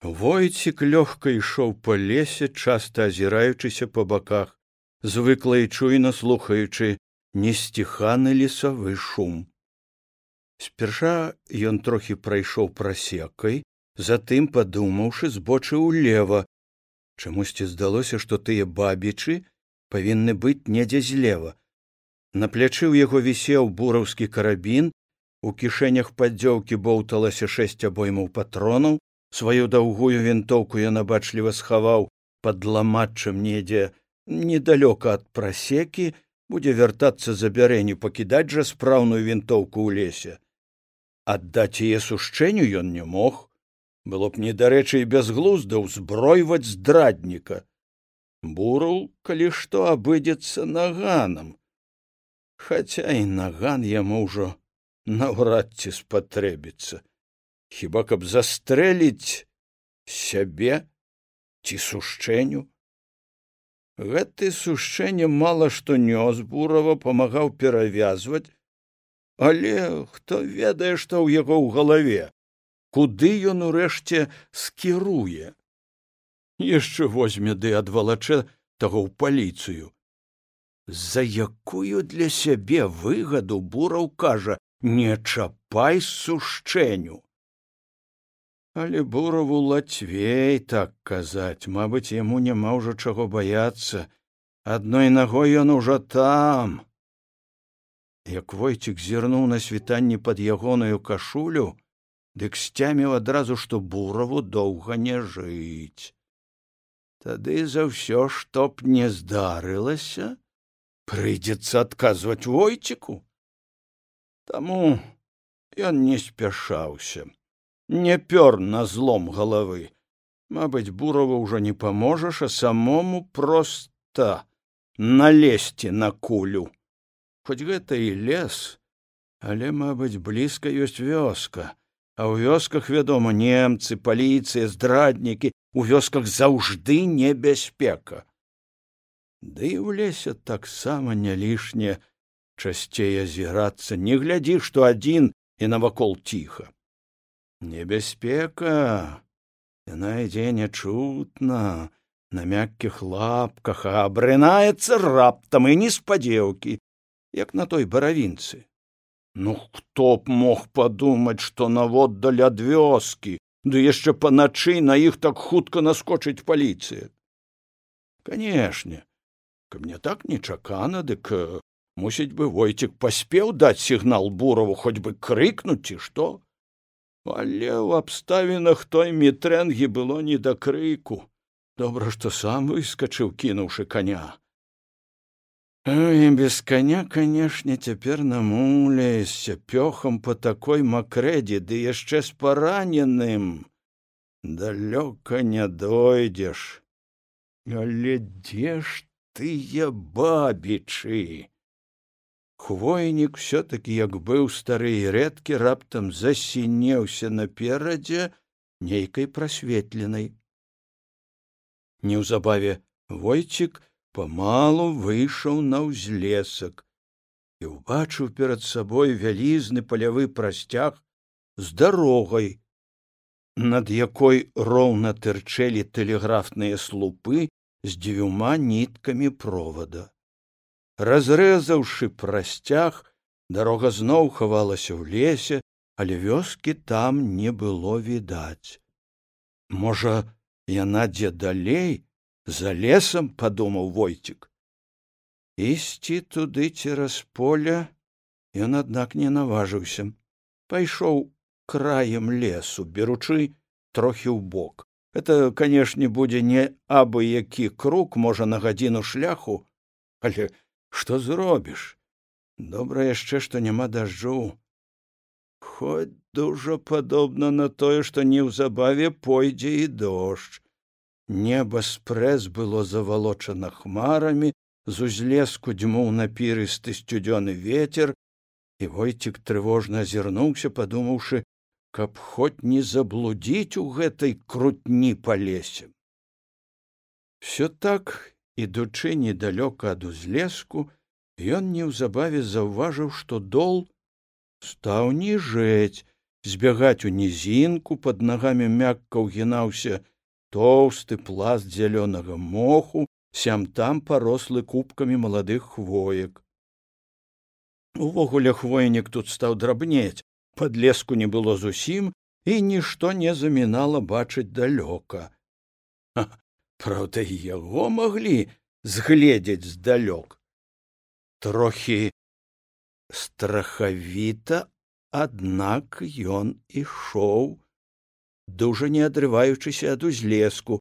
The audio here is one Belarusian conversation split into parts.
Войцік лёгка ішоў па лесе, часта азіраючыся па баках, звыкла і чуйна слухаючы несціханы лесавы шум. Спярша ён трохі прайшоў прасекай, затым падумаўшы збочыў улева. Чамусьці здалося, што тыя бабічы павінны быць недзе злева. На плячы ў яго вісеў бураўскі карабін, у кішэнях паддзёўкі боўталася шэсць абоймаў патронаў, сваю даўгую вінтоўку ён абачліва схаваў пад ламаччым недзе недалёка ад прасекі будзе вяртацца за бярэню пакідаць жа спраўную вінтоўку ў лесе. Аддаць яе сушчэнню ён не мог. Было б недарэчы і бязглузда ўзбройваць здрадніка. Буру калі што абыдзецца наганам. Хаця і наган яму ўжо наўрад ці спатрэбіцца хіба каб застрэліць сябе ці сушчэню гэты сушчэнне мала што нёс бурава памагаў перавязваць але хто ведае што ў яго ў галаве? Куды ён урэшце скіруе? Яшчэ возьме ды адвалачэ таго ў паліцыю. За якую для сябе выгаду бураў кажа не чапай сушчэню але бураву лацвей так казаць. Мабыць яму няма ўжо чаго баяцца. Адной нагой ён ужо там. Як войцік зірнуў на світанні пад ягоную кашулю дык сцяміў адразу што бураву доўга не жыць. Тады за ўсё што б не здарылася прыйдзецца адказваць войціку. Таму ён не спяшаўся не пёр на злом галавы мабыць бурава ўжо не паможаш а самому проста налезці на кулю. Хоць гэта і лес але мабыць блізка ёсць вёска. А ў вёсках вядома немцы паліцыя здраднікі у вёсках заўжды небяспека ды і ў лесе таксама не лішне часцей азірацца не глядзі што адзін і навакол ціха небяспека яна ідзе нячутна на мяккіх лапках а абрынаецца раптам і неспадзеўкі як на той баравінцы. Ну хто б мог падумаць што наводдаль ад вёскі ды яшчэ паначы на іх так хутка наскочыць паліцыя? Канешне каб мне так нечакана дык мусіць бы войцік паспеў даць сігнал бураву хоць бы крыкнуць ці што але ў абставінах той мітрэнгі было не да крыку. Добра што сам выскачыў кінуўшы коня Ой, без коня канешне цяпер намуляешся пёхам по такой макрэдзе ды яшчэ з параненым. Далёка не дойдзеш. Але дзе ж тыя бабічы хвойнік все таки як быў стары і рэдкі раптам засінеўся наперадзе нейкай прасветленай. Неўзабаве войцік памалу выйшаў на ўзлесак і ўбачыў перад сабой вялізны палявы прасцяг з дарогай над якой роўна тырчэлі тэлеграфныя слупы з дзвюма ніткамі провода разрэзаўшы прасцяг дарога зноў хавалася ў лесе але вёскі там не было відаць. Можа яна дзе далей за лесам падумаў войцік ісці туды цераз поля ён аднак не наважыўся. Пайшоў краем лесу беручы трохі ў бок. Это канешне будзе не абы які круг можа на гадзіну шляху але што зробіш? Добра яшчэ што няма дажджу. Хоць дужа падобна на тое што неўзабаве пойдзе і дождж. Неба спрэс было завалочана хмарамі з узлеску дзьмуў напірысты сцюдзёны ветер і войцік трывожна азірнуўся падумаўшы каб хоць не заблудзіць у гэтай крутні па лесе все так ідучы недалёка ад узлеску ён неўзабаве заўважыў што дол стаў ніжэць збягаць у нізінку под нагамі мякка ўгінаўся тоўсты пласт зялёнага моху сям там парослы кубкамі маладых хвоек. Увогуле хвойнік тут стаў драбнець под леску не было зусім і нішто не замінала бачыць далёка праўда яго маглі згледзець здалёк трохі страхавіта аднак ён ішоў дужа не адрываючыся ад узлеску.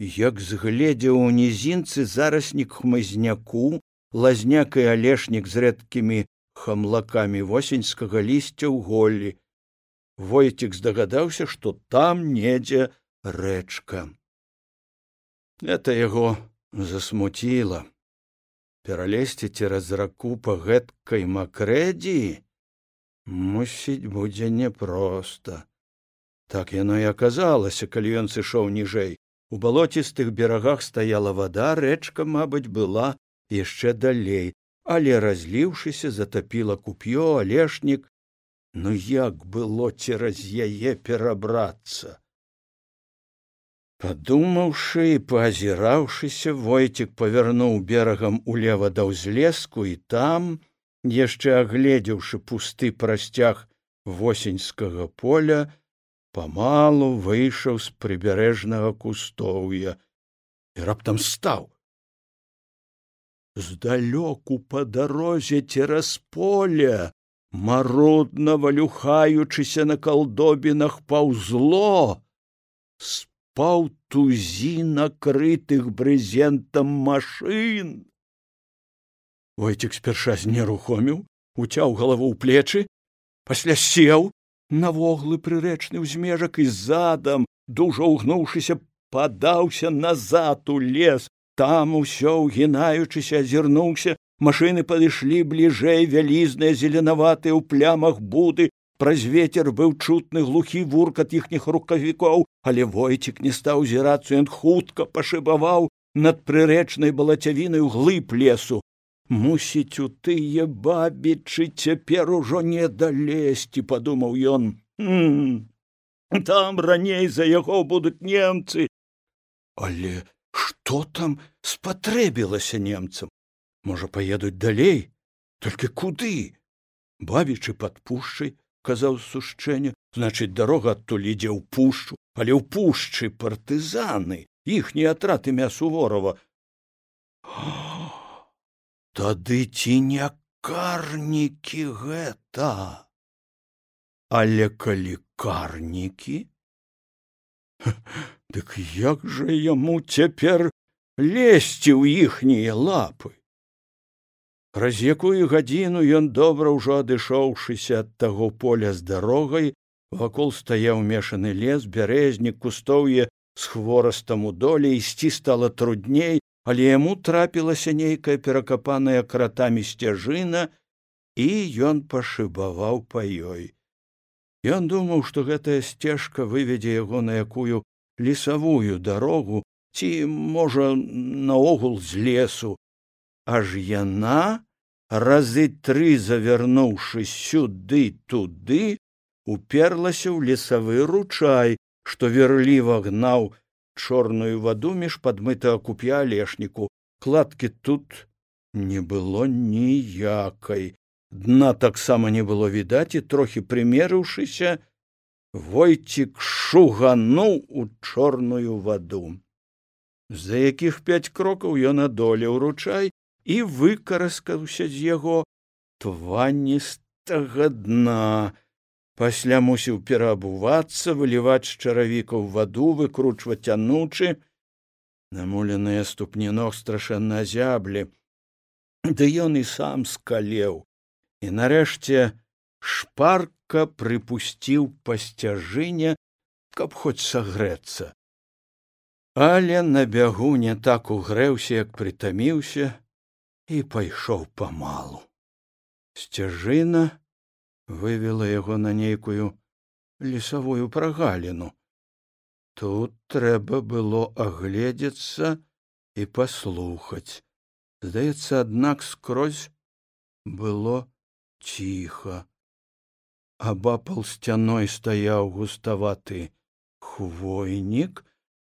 Як згледзеў у нізінцы зараснік хмызняку лазняк і алешнік з рэдкімі хамлакамі восеньскага лісця ў голлі. Войцік здагадаўся што там недзе рэчка это яго засмуціла пералезці цераз раку па гэткай макрэдзі мусіць будзе непросто. Так яно і аказалася калі ён сышоў ніжэй. У балоцістых берагах стаяла вада рэчка мабыць была яшчэ далей. Але разліўшыся затапіла куп'ё алешнік. Ну як было цераз яе перабрацца падумаўшы і паазіраўшыся войцік павярнуў берагам улева да ўзлеску і там яшчэ агледзеўшы пусты прасцяг восеньскага поля памалу выйшаў з прыбярэжнага кустоўя і раптам стаў. Здалёку па дарозе цераз поле марудна валюхаючыся на калдобінах паўзло паўтузі накрытых брызентам машын. Войцік спярша знерухоміў уцяў галаву ў плечы пасля сеў на воглы прырэчны ўзмежак і задам дужа ўгнуўшыся падаўся назад у лес. Там усё ўгінаючыся азірнуўся машыны падышлі бліжэй вялізныя зеленаватыя ў плямах буды праз ветер быў чутны глухі вуркат іхніх рукавікоў але войцік не стаў зірацца ён хутка пашыбаваў над прырэчнай балацявінай глыб лесу. Мусіць у тыя бабічы цяпер ужо не далезці падумаў ён. Там раней за яго будуць немцы але што там спатрэбілася немцам? Можа паедуць далей? Толькі куды? Бабічы пад пушчай казаў сушчэнне значыць дарога адтуль ідзе ў пушчу але ў пушчы партызаны іхні атраты мясу ворова тады ці не карнікі гэта? Але калі карнікі? Дык як жа яму цяпер лезці ў іхнія лапы праз якую гадзіну ён добра ўжо адышоўшыся ад таго поля з дарогай вакол стаяў мешаны лес бярэзнік кустоўе з хворастам у доле ісці стала трудней але яму трапілася нейкая перакапаная кратамі сцяжына і ён пашыбаваў па ёй. Ён думаў што гэтая сцежка выведзе яго на якую лесавую дарогу ці можа наогул з лесу аж яна разы тры завярнуўшы сюды туды уперлася ў лесавы ручай што верліва гнаў чорную ваду між падмытага куп'я алешніку. Кладкі тут не было ніякай. Дна таксама не было відаць і трохі прымерыўшыся войцік шугануў у чорную ваду. За якіх пяць крокаў ён адолеў ручай і выкараскаўся з яго тваністага дна. Пасля мусіў пераабувацца выліваць з чаравікаў ваду выкручваць анучы. Намуленыя ступні ног страшэнна азяблі ды ён і сам скалеў. І нарэшце шпарка прыпусціў па сцяжыне каб хоць сагрэцца. Але на бягу не так угрэўся як прытаміўся і пайшоў памалу. Сцяжына вывела яго на нейкую лесавую прагаліну. Тут трэба было агледзецца і паслухаць. Здаецца аднак скрозь было ціха. Абапал сцяной стаяў густаваты хвойнік,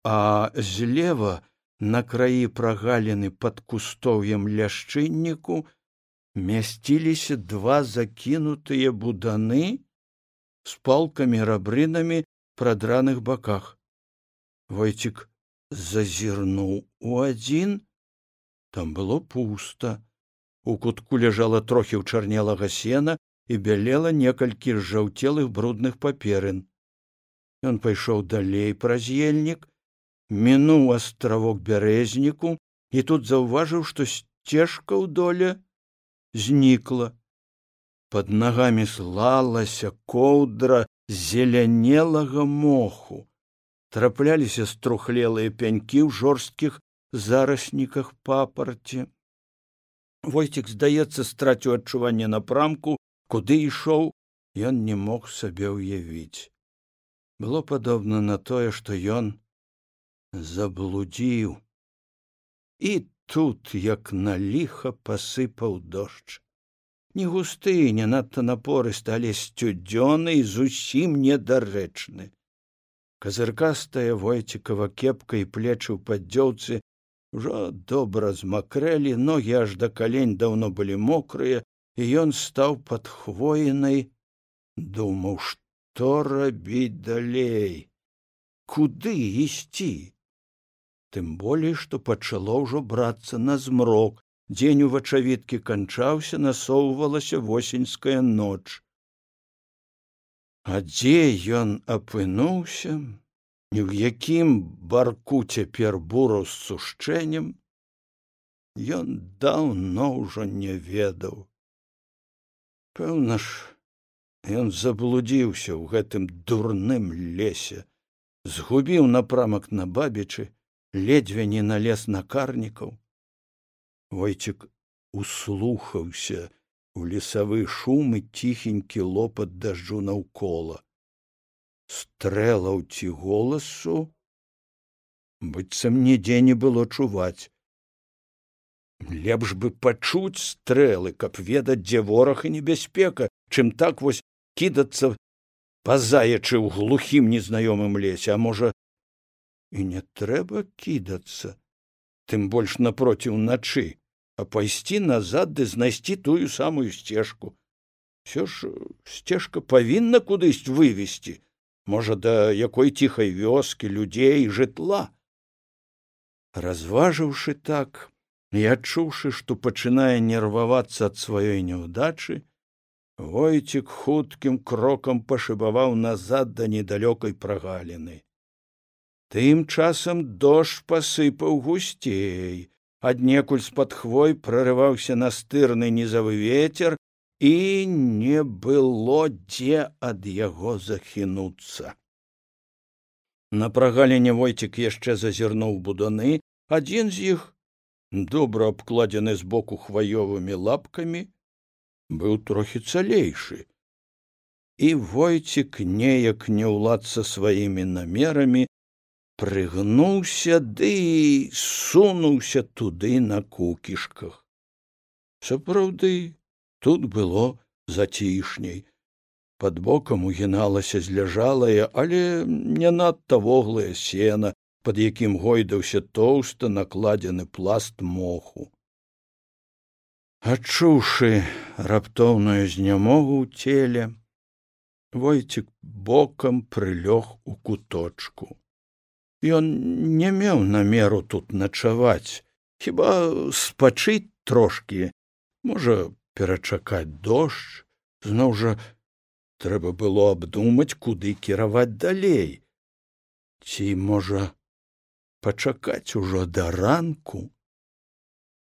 а злева на краі прагаліны пад кустоўем ляшчынніку мясціліся два закінутыя буданы з палкамі рабрынамі прадраных баках. Войцік зазірнуў у адзін, там было пуста. У кутку ляжала трохі ўчарнелага сена і бялела некалькі жаўцелых брудных паперын. Ён пайшоў далей праз ельнік, мінуў астравок бярэзніку і тут заўважыў што сцежка ў доле знікла под нагамі слалася коўдра зелянелага моху. Трапляліся струхлелыя пянькі ў жорсткіх зарасніках папарці войцік здаецца страціў адчуванне напрамку куды ішоў ён не мог сабе ўявіць было падобна на тое што ён заблудзіў. І тут як на ліха пасыпаў дождж. Не густы не надта напоры сталі сцюдзёны і зусім недарэчны. Казыркастая войцікава кепка і плечы ў паддзёўцы ўжо добра змакрэлі ногі аж да калень даўно былі мокрыя і ён стаў пад хвоінай думаў што рабіць далей? Куды ісці тым болей што пачало ўжо брацца на змрок. Дзень у вачавіткі канчаўся насоўвалася восеньская ноч. А дзе ён апынуўся? Ні ў якім барку цяпер буру з сушчэннем? Ён даўно ўжо не ведаў. Пэўна ж ён заблудзіўся ў гэтым дурным лесе згубіў напрамак на бабічы ледзьве не налез на карнікаў войцік услухаўся у лесавы шум і ціхенькі лопат дажджу наўкола. Стрэлаў ці голасу? Быццам нідзе не было чуваць. Лепш бы пачуць стрэлы каб ведаць дзе вораг і небяспека чым так вось кідацца пазаячы ў глухім незнаёмым лесе а можа і не трэба кідацца тым больш напроціў начы а пайсці назад ды знайсці тую самую сцежку. Все ж сцежка павінна кудысь вывесці можа да якой ціхай вёскі людзей жытла. Разважыўшы так і адчуўшы што пачынае нервавацца ад сваёй няўдачы войцік хуткім крокам пашыбаваў назад да недалёкай прагаліны тым часам дождж пасыпаў гусцей. Аднекуль з-пад хвой прорываўся настырны нізавы ветер і не было дзе ад яго захінуцца. На прагаліне войцік яшчэ зазірнуў буданы. Адзін з іх добра абкладзены збоку хваёвымі лапкамі быў трохі цалейшы. І войцік неяк не ўладца сваімі намерамі прыгнуўся ды сунуўся туды на кукішках. Сапраўды тут было зацішней под бокам угіналася зляжалае але не надта воглае сена под якім гойдаўся тоўста накладзены пласт моху. Адчуўшы раптоўную знямогу ў целе войцік бокам прылёг у куточку Ён не меў намеру тут начаваць, хіба спачыць трошки, можа перачакаць дождж, зноў жа трэба было абдумаць, куды кіраваць далей. Ці можа пачакаць ужо да ранку.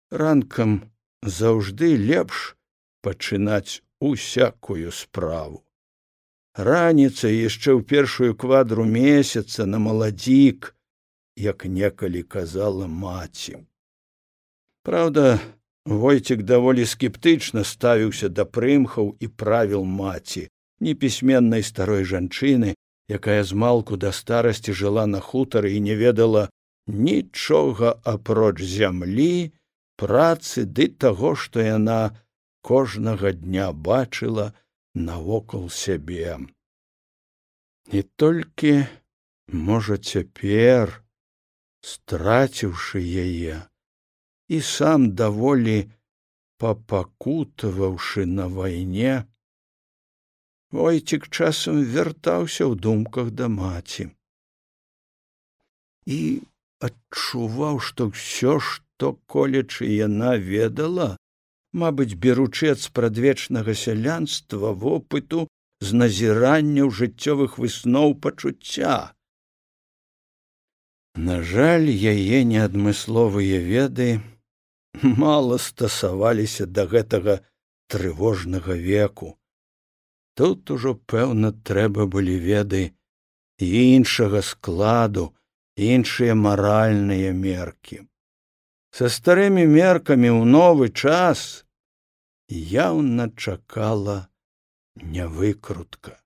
Ранкам заўжды лепш пачынаць усякую справу раніцай яшчэ ў першую квадру месяца на маладзік як некалі казала маці. Праўда, войцік даволі скептычна ставіўся да прымхаў і правіл маці непісьменнай старой жанчыны якая змалку да старасці жыла на хутары і не ведала нічога апроч зямлі працы ды таго што яна кожнага дня бачыла навокал сябе. І толькі, можа, цяпер, страціўшы яе, і сам даволі папакутаваўшы на вайне, Войцік часам вяртаўся ў думках да маці і адчуваў, што ўсё, што колечы яна ведала, мабыць, беручы ад спрадвечнага сялянства вопыту з назіранняў жыццёвых высноў пачуцця. На жаль, яе неадмысловыя веды мала стасаваліся да гэтага трывожнага веку. Тут ужо пэўна трэба былі веды іншага складу, іншыя маральныя меркі. Са старымі меркамі ў новы час яўна чакала нявыкрутка.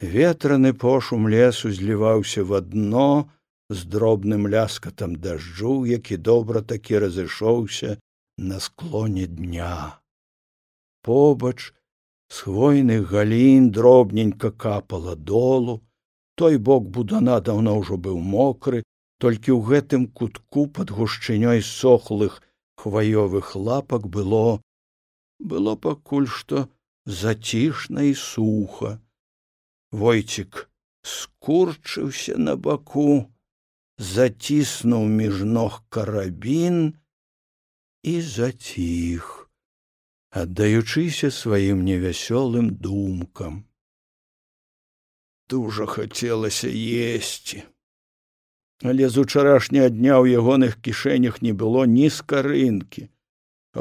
Ветраны пошум лесу зліваўся в адно з дробным ляскатам дажджу, які добра такі разышоўся на склоне дня. Побач з хвойных галін дробненька капала долу той бок будана даўно ўжо быў мокры толькі ў гэтым кутку пад гушчынёй сохлых хваёвых лапак было было пакуль што зацішна і суха войцік скурчыўся на баку заціснуў між ног карабін і заціх аддаючыся сваім невясёлым думкам дужа хацелася есці але з учарашняга дня ў ягоных кішэнях не было ні скарынкі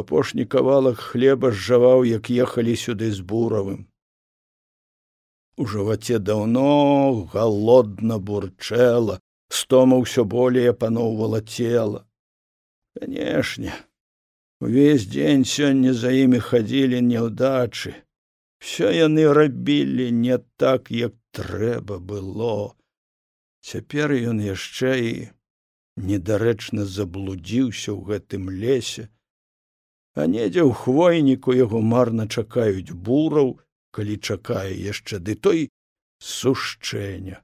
апошні кавалак хлеба зжаваў як ехалі сюды з буравым у жываце даўно галодна бурчэла стома ўсё болей апаноўвала цела канешне Увесь дзень сёння за імі хадзілі няўдачы. Всё яны рабілі не так, як трэба было. Цяпер ён яшчэ і недарэчна заблудзіўся ў гэтым лесе, а недзе ў хвойніку яго марна чакаюць бураў, калі чакае яшчэ ды той сушчэння.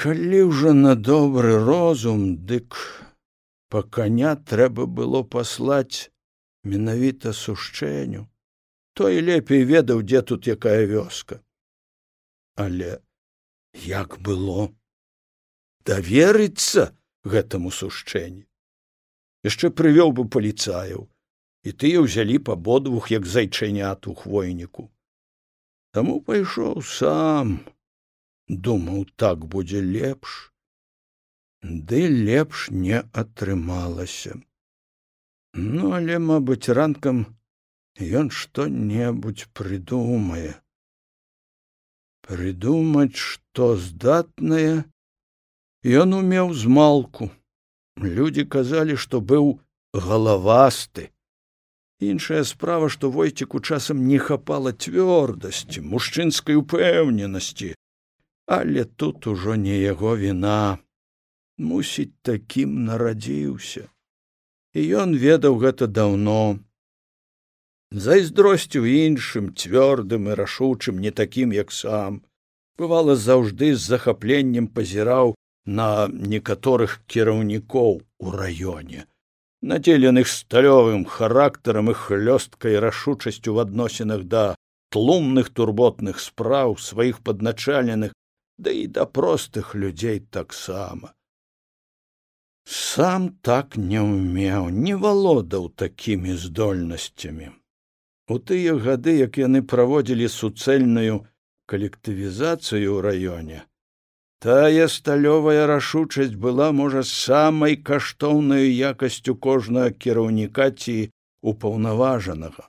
Калі ўжо на добры розум, дык па каня трэба было паслаць менавіта сушчэнню. Той лепей ведаў дзе тут якая вёска. Але як было? Даверыцца гэтаму сушчэнні. Яшчэ прывёў бы паліцаяў і тыя ўзялі па бодвух як зайчэнят у хвойніку. Таму пайшоў сам. Думаў так будзе лепш. Ды лепш не атрымалася. Ну але мабыць ранкам ён што-небудзь прыдумае прыдумаць што здатнае ён умеў змалку людзі казалі што быў галавасты іншая справа што войціку часам не хапала цвёрдасці мужчынскай упэўненасці але тут ужо не яго віна мусіць такім нарадзіўся і ён ведаў гэта даўно зайздросціў іншым цвёрдым і рашучым не такім як сам. Бывала заўжды з захапленнем пазіраў на некаторых кіраўнікоў у раёне надзеленых сталёвым характарам і хлёсткай рашучасцю в адносінах да тлумных турботных спраў сваіх падначаленых да і да простых людзей таксама. Сам так не ўмеў не валодаў такімі здольнасцямі у тыя гады як яны праводзілі суцэльную калектывізацыю ў раёне тая сталёвая рашучасць была можа самай каштоўнаю якасцю кожнага кіраўніка ці упаўнаважанага.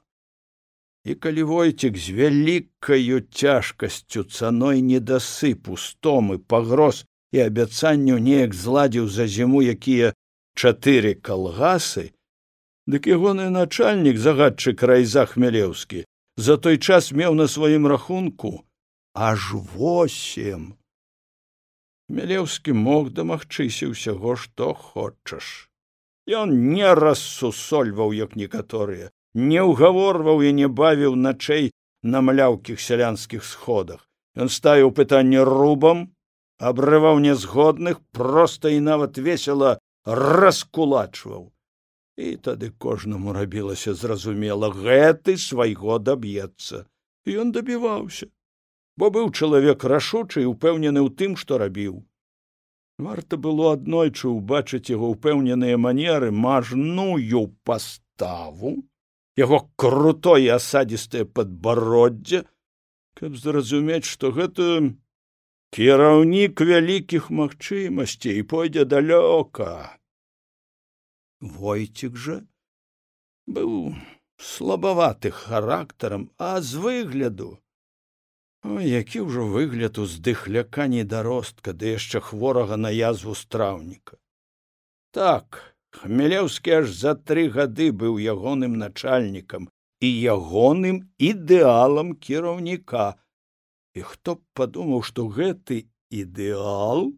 І калі войцік з вялікаю цяжкасцю цаной недасыпу стомы пагроз і абяцанню неяк зладзіў за зіму якія чатыры калгасы дык ягоны начальнік загадчык райза хмялеўскі за той час меў на сваім рахунку аж восем. Хмялеўскі мог дамагчыся ўсяго што хочаш. Ён не рассусольваў як некаторыя не ўгаворваў і не бавіў начэй на маляўкіх сялянскіх сходах. Ён ставіў пытанне рубам абрываў нязгодных проста і нават весела раскулачваў і тады кожнаму рабілася зразумела гэты свайго даб'ецца. Ён дабіваўся бо быў чалавек рашучы і упэўнены ў тым што рабіў. Варта было аднойчы ўбачыць яго ўпэўненыя манеры мажную паставу яго крутое асадістае падбароддзе каб зразумець што гэта кіраўнік вялікіх магчымасцей пойдзе далёка войцік жа быў слабаваты характарам а з выгляду Ой, які ўжо выгляд у здыхляка недаростка ды яшчэ хворага на язву страўніка. Так хмелеўскі аж за тры гады быў ягоным начальнікам і ягоным ідэалам кіраўніка. І хто б падумаў што гэты ідэал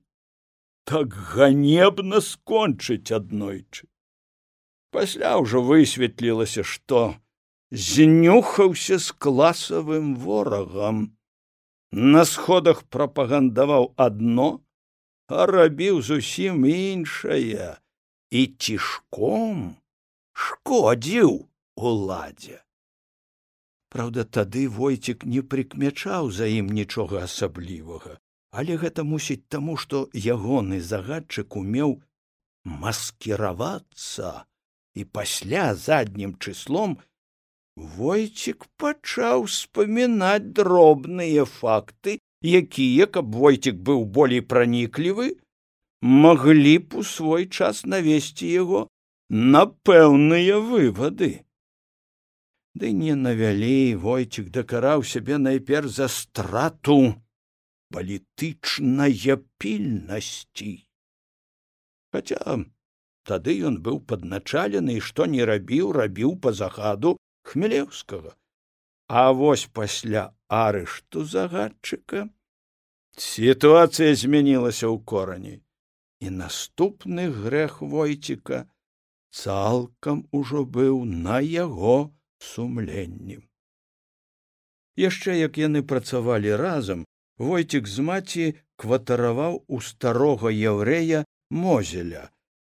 так ганебна скончыць аднойчы пасля ўжо высветлілася што знюхаўся з класавым ворагам. На сходах прапагандаваў адно а рабіў зусім іншае і цішком шкодзіў уладзе. Праўда, тады войцік не прыкмячаў за ім нічога асаблівага, але гэта мусіць таму, што ягоны загадчык умеў маскіравацца і пасля заднім чыслом войцік пачаў спамінаць дробныя факты якія каб войцік быў болей праніклівы маглі б у свой час навесці яго на пэўныя вывады. Ды не навялі войцік дакараў сябе найперш за страту палітычнае пільнасці. Хаця тады ён быў падначалены і што не рабіў рабіў па загаду хмелеўскага. А вось пасля арышту загадчыка сітуацыя змянілася ў корані і наступны грэх войціка цалкам ужо быў на яго сумленні. Яшчэ як яны працавалі разам войцік з маці кватараваў у старога яўрэя мозеля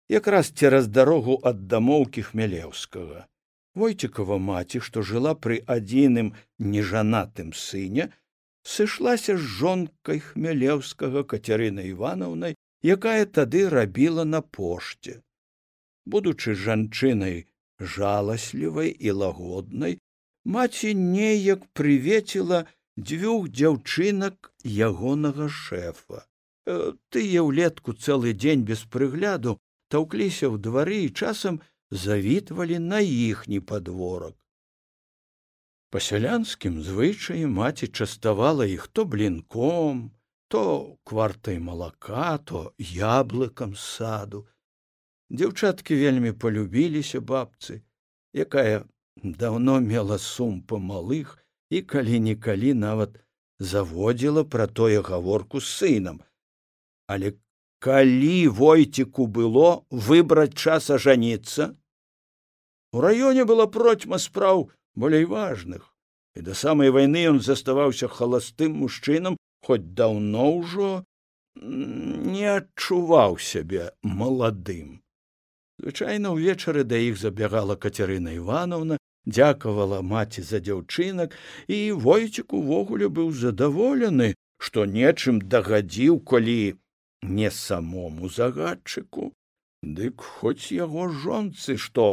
якраз цераз дарогу ад дамоўкі хмялеўскага войцікова маці што жыла пры адзіным нежанатым сыне сышлася з жонкай хмялеўскага кацярына івановнай якая тады рабіла на пошце. Будучы жанчынай жаласлівай і лагоднай маці неяк прывеціла дзвюх дзяўчынак ягонага шэфа. Э, тыя ўлетку цэлы дзень без прыгляду таўкліся ў двары і часам завітвалі на іхні падворак па сялянскім звычаі маці частавала іх то блінком то квартай малака то яблыкам саду. Дзяўчаткі вельмі полюбіліся бабцы якая даўно мела сум па малых і калі нікалі нават заводзіла пра тое гаворку з сынам але калі войціку было выбраць час ажаніцца. У раёне была процьма спраў болей важных і да самай вайны ён заставаўся халастым мужчынам хоць даўно ўжо не адчуваў сябе маладым. Звычайна ўвечары да іх забягала кацярына ивановна дзякавала маці за дзяўчынак і войцік увогуле быў задаволены што нечым дагадзіў калі не самому загадчыку дык хоць яго жонцы што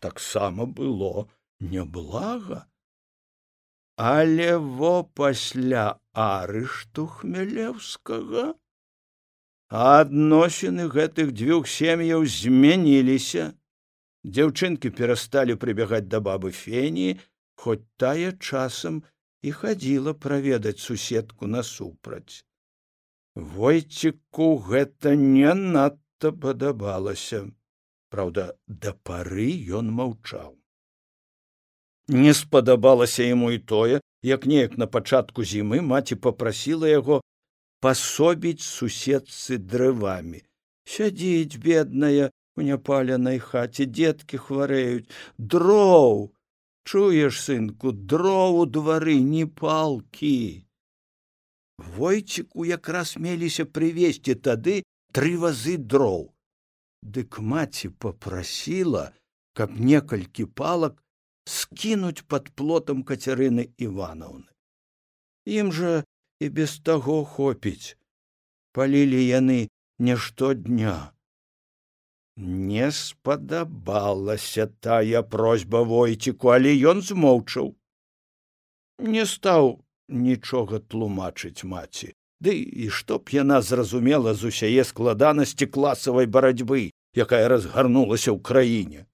таксама было няблага але во пасля арышту хмелевскага адносіны гэтых дзвюх сем'яў змяніліся. Дзяўчынкі перасталі прыбягаць да бабы феніі хоць тая часам і хадзіла праведаць суседку насупраць войціку гэта не надта падабалася Праўда, да пары ён маўчаў. Не спадабалася яму і тое, як неяк на пачатку зімы маці попрасіла яго пасобіць суседцы дрывамі. сядзіць бедная у няпаленай хаце дзеткі хварэюць дроў чуеш сынку дроў у двары не палкі войціку якраз меліся прывесці тады тры вазы дроў. Дык маці попрасіла каб некалькі палак скінуць под плотам кацярыны ивановны ім жа і без таго хопіць. Палілі яны не штодня. Не спадабалася тая просьба войціку але ён змоўчаў. Не стаў нічога тлумачыць маці. Ды і што б яна зразумела з усяе складанасці класавай барацьбы якая разгарнулася ў краіне?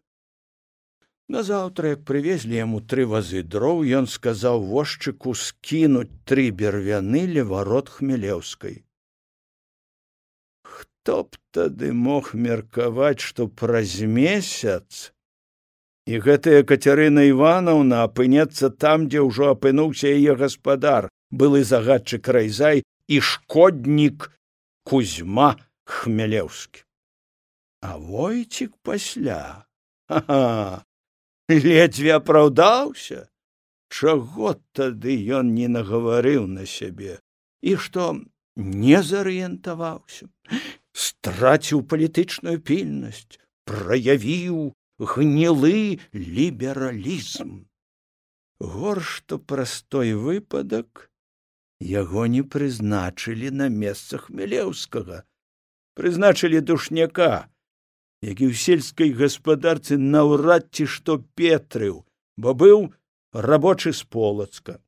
Назаўтра як прывезлі яму тры вазы дроў ён сказаў вожчыку скінуць тры бервяны леварот хмелеўскай. Хто б тады мог меркаваць што праз месяц і гэтая кацярына ивановна апынецца там дзе ўжо апынуўся яе гаспадар былы загадчык райзай і шкоднік кузьма хмелеўскі а войцік пасля? Ага ледзьве апраўдаўся? Чаго тады ён не нагаварыў на сябе? І што не зарыентаваўся? Страціў палітычную пільнасць праявіў гнілы лібералізм. Горш то простой выпадак яго не прызначылі на месцах мелеўскага прызначылі душняка які ў сельскай гаспадарцы наўрад ці што петрыў бо быў рабочы з полацка.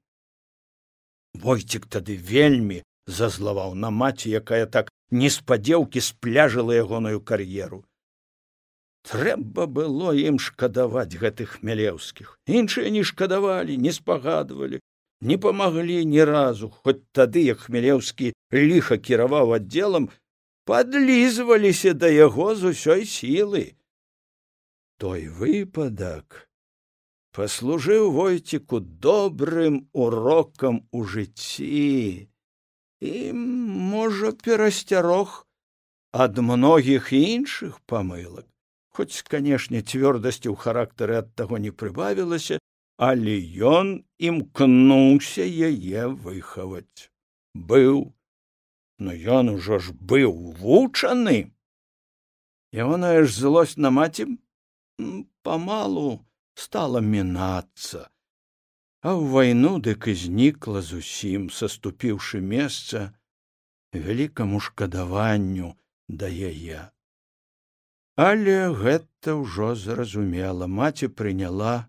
Войцік тады вельмі зазлаваў на маці якая так неспадзеўкі спляжыла ягоную кар'еру трэба было ім шкадаваць гэтых хмялеўскіх іншыя не шкадавалі не спагадвалі не памаглі ні разу. Хоць тады як хмялеўскі ліха кіраваў аддзелам падлізваліся да яго з усёй сілы. Той выпадак паслужыў войціку добрым урокам у жыцці. І можа перасцярог ад многіх іншых памылак хоць канешне цвёрдасці ў характары ад таго не прыбавілася але ён імкнуўся яе выхаваць. Быў. Но ён ужо ж быў вучаны. Ягоная ж злосць на маці памалу стала мінацца. А ў вайну дык і знікла зусім саступіўшы месца вялікаму шкадаванню да яе але гэта ўжо зразумела. Маці прыняла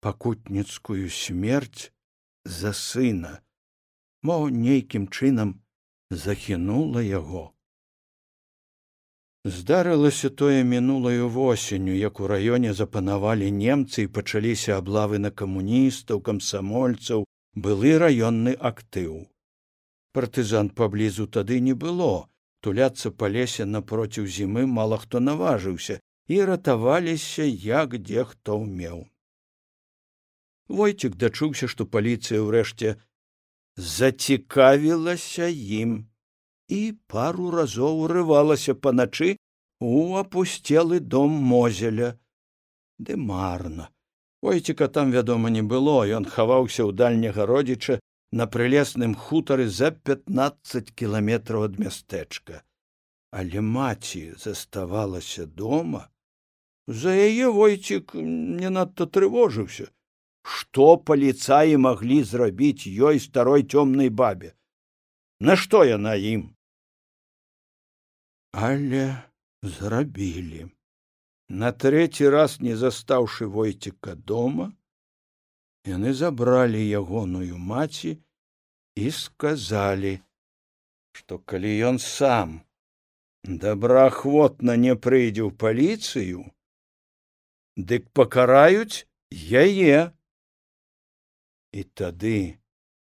пакутніцкую смерць за сына мо нейкім чынам захінула яго. Здарылася тое мінулаю восенню як у раёне запанавалі немцы і пачаліся аблавы на камуністаў камсамольцаў былы раённы актыў. Партызан паблізу тады не было туляцца па лесе напроціў зімы мала хто наважыўся і ратаваліся як дзе хто ўмеў войцік дачуўся што паліцыя ўрэшце зацікавілася ім і пару разоў урывалася паначы у апусцелы дом мозеля. Ды марна. Ойціка там вядома не было ён хаваўся ў дальняга родзіча на прылесным хутары за пятнаццаць кіламетраў ад мястэчка але маці заставалася дома. За яе войцік не надта трывожыўся. Што паліцаі маглі зрабіць ёй старой цёмнай бабе? Нашто яна ім? Але зрабілі. На трэці раз не застаўшы войціка дома яны забралі ягоную маці і сказалі што калі ён сам добраахвотна не прыйдзе ў паліцыю дык пакараюць яе. І тады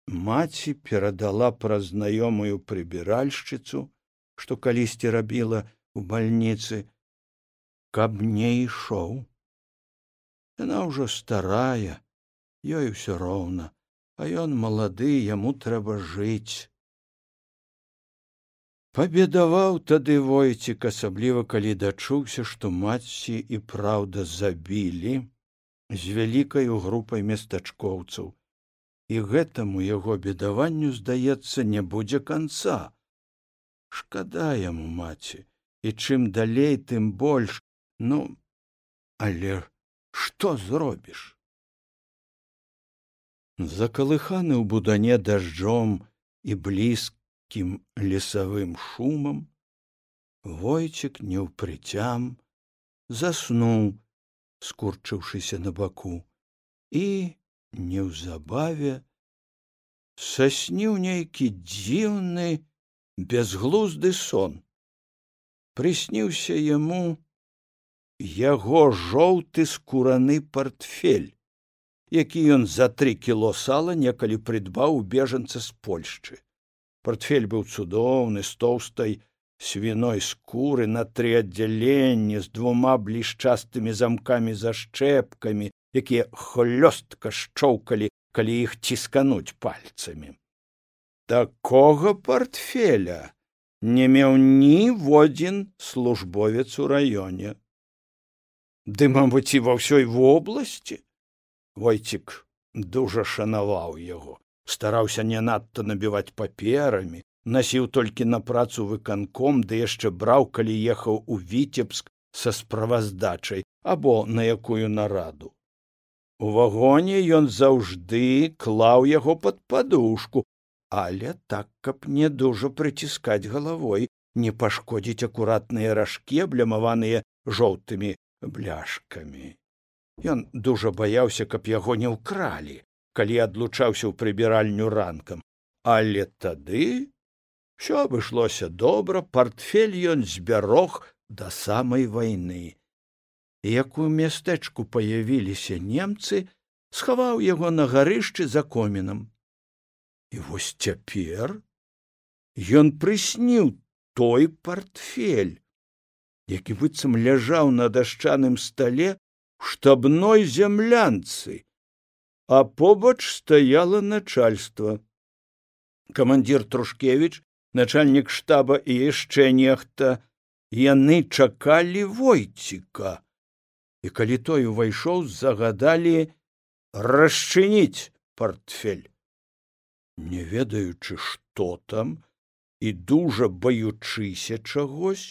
маці перадала праз знаёмую прыбіральшчыцу што калісьці рабіла у бальніцы каб не ішоў. Яна ўжо старая ёй усё роўна а ён малады яму трэба жыць. Пабедаваў тады войцік асабліва калі дачуўся што маці і праўда забілі з вялікаю групай местачкоўцаў. І гэтаму яго бедаванню здаецца не будзе канца. Шкада яму маці і чым далей тым больш. Ну але што зробіш закалыханы ў будане дажджом і блізкім лесавым шумам войцік неўпрыцям заснуў скурчыўшыся на баку і неўзабаве сасніў нейкі дзіўны безглузды сон. Прысніўся яму яго жоўты скураны портфель які ён за тры кіло сала некалі прыдбаў у бежанца з польшчы. Портфель быў цудоўны з тоўстай свіной скуры на тры аддзяленні з двума блішчастымі замкамі зашчэпкамі якія хлёстка шчоўкалі калі іх ціскануць пальцамі. Такога портфеля не меў ніводзін службовец у раёне. Ды мабыць і ва ўсёй вобласці войцік дужа шанаваў яго стараўся не надта набіваць паперамі насіў толькі на працу выканком ды яшчэ браў калі ехаў у віцебск са справаздачай або на якую нараду. У вагоне ён заўжды клаў яго под падушку але так каб не дужа прыціскаць галавой не пашкодзіць акуратныя ражкі аблямаваныя жоўтымі бляшкамі ён дужа баяўся каб яго не ўкралі калі адлучаўся ў прыбіральню ранкам але тады Усё абышлося добра, портфель ён збярог да самай вайны. Як у мястэчку паявіліся немцы, схаваў яго на гарышчы за комінам. І вось цяпер ён прысніў той портфель, які быццам ляжаў на дашчаным стале штабной зямлянцы, а побач стаяла начальство. Камандзір Трушкевич начальнік штаба і яшчэ нехта яны чакалі войціка і калі той увайшоў загадалі расчыніць портфель не ведаючы што там і дужа баючыся чагось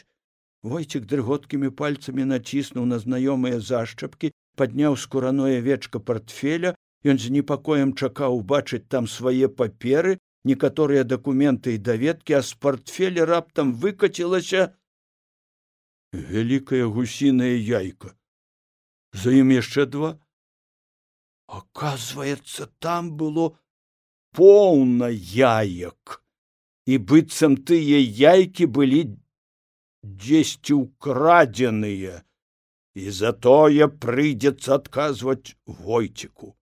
войцік дрыготкімі пальцамі націснуў на знаёмыя зашчапкі падняў скураное вечка портфеля ён з непакоем чакаў убачыць там свае паперы некаторыя дакументы і даведкі а з портфеля раптам выкацілася вялікая гусіная яйка. За ім яшчэ два. Оказывается там было поўна яек. І быццам тыя яйкі былі дзесьці украдзеныя і затое прыйдзецца адказваць войціку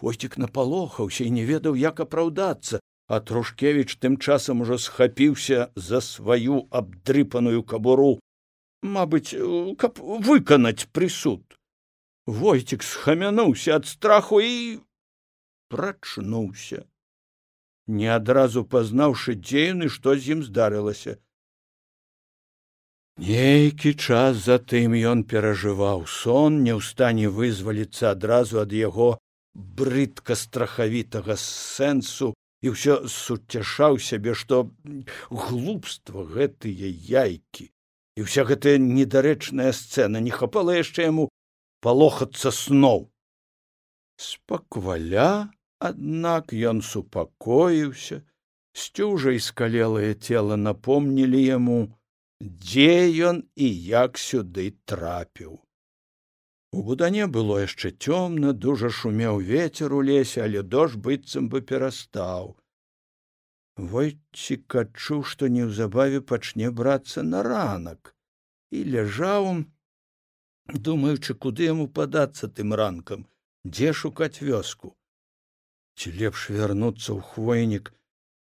войцік напалохаўся і не ведаў як апраўдацца а трушкевич тым часам ужо схапіўся за сваю абдрыпаную кабуру мабыць каб выканаць прысуд войцік схамянуўся ад страху і прачнуўся не адразу пазнаўшы дзеяны што з ім здарылася нейкі час затым ён перажываў сон не ў стане вызваліцца адразу ад яго брыдка страхавітага сэнсу і ўсё суцяшаў сябе што глупства гэтыя яйкі і вся гэтая недарэчная сцэна не хапала яшчэ яму палохацца сноў. Спакваля аднак ён супакоіўся сцюжа і скалелае цела напомнілі яму дзе ён і як сюды трапіў У будане было яшчэ цёмна, дужа шумеў ветер у лесе, але дождж быццам бы перастаў. Войцік адчуў, што неўзабаве пачне брацца на ранак і ляжаў, думаючы, куды яму падацца тым ранкам, дзе шукаць вёску. Ці лепш вярнуцца ў хвойнік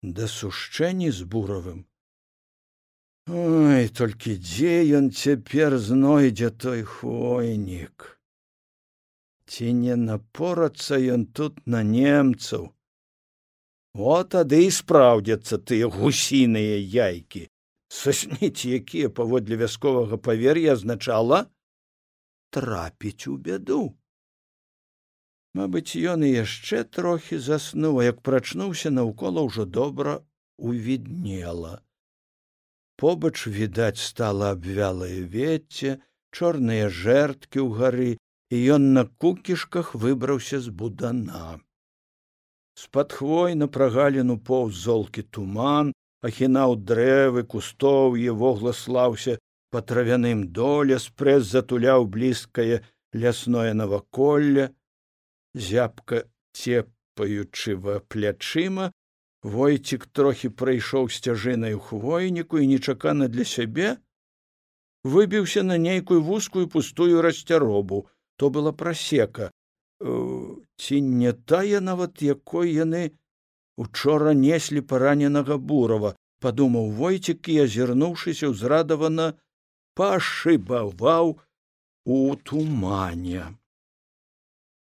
да сушчэнні з буравым. Ой, толькі дзе ён цяпер знойдзе той хвойнік? Ці не напорацца ён тут на немцаў? О тады і спраўдзяцца тыя гусіныя яйкі. Сасніць якія паводле вясковага павер'я азначала трапіць у бяду Мабыць, ён і яшчэ трохі заснуў, як прачнуўся наўкола ўжо добра увіднела. Побач відаць стала абвялае вецце, чорныя жэрткі ў гары, і ён на кукішках выбраўся з будана. З-пад хвой на прагаліну поўз золкі туман, ахінаў дрэвы, кустоўе вогла слаўся па травяным доле, спрэс затуляў блізкае лясное наваколле, зябка цепаючы ва плячыма, войцік трохі прайшоў сцяжынай у хвойніку і нечакана для сябе выбіўся на нейкую вузкую пустую расцяробу. То была прасека. Ці не тая нават якой яны учора неслі параненага бурава падумаў войцік і азірнуўшыся ўзрадавана пашыбаваў у тумане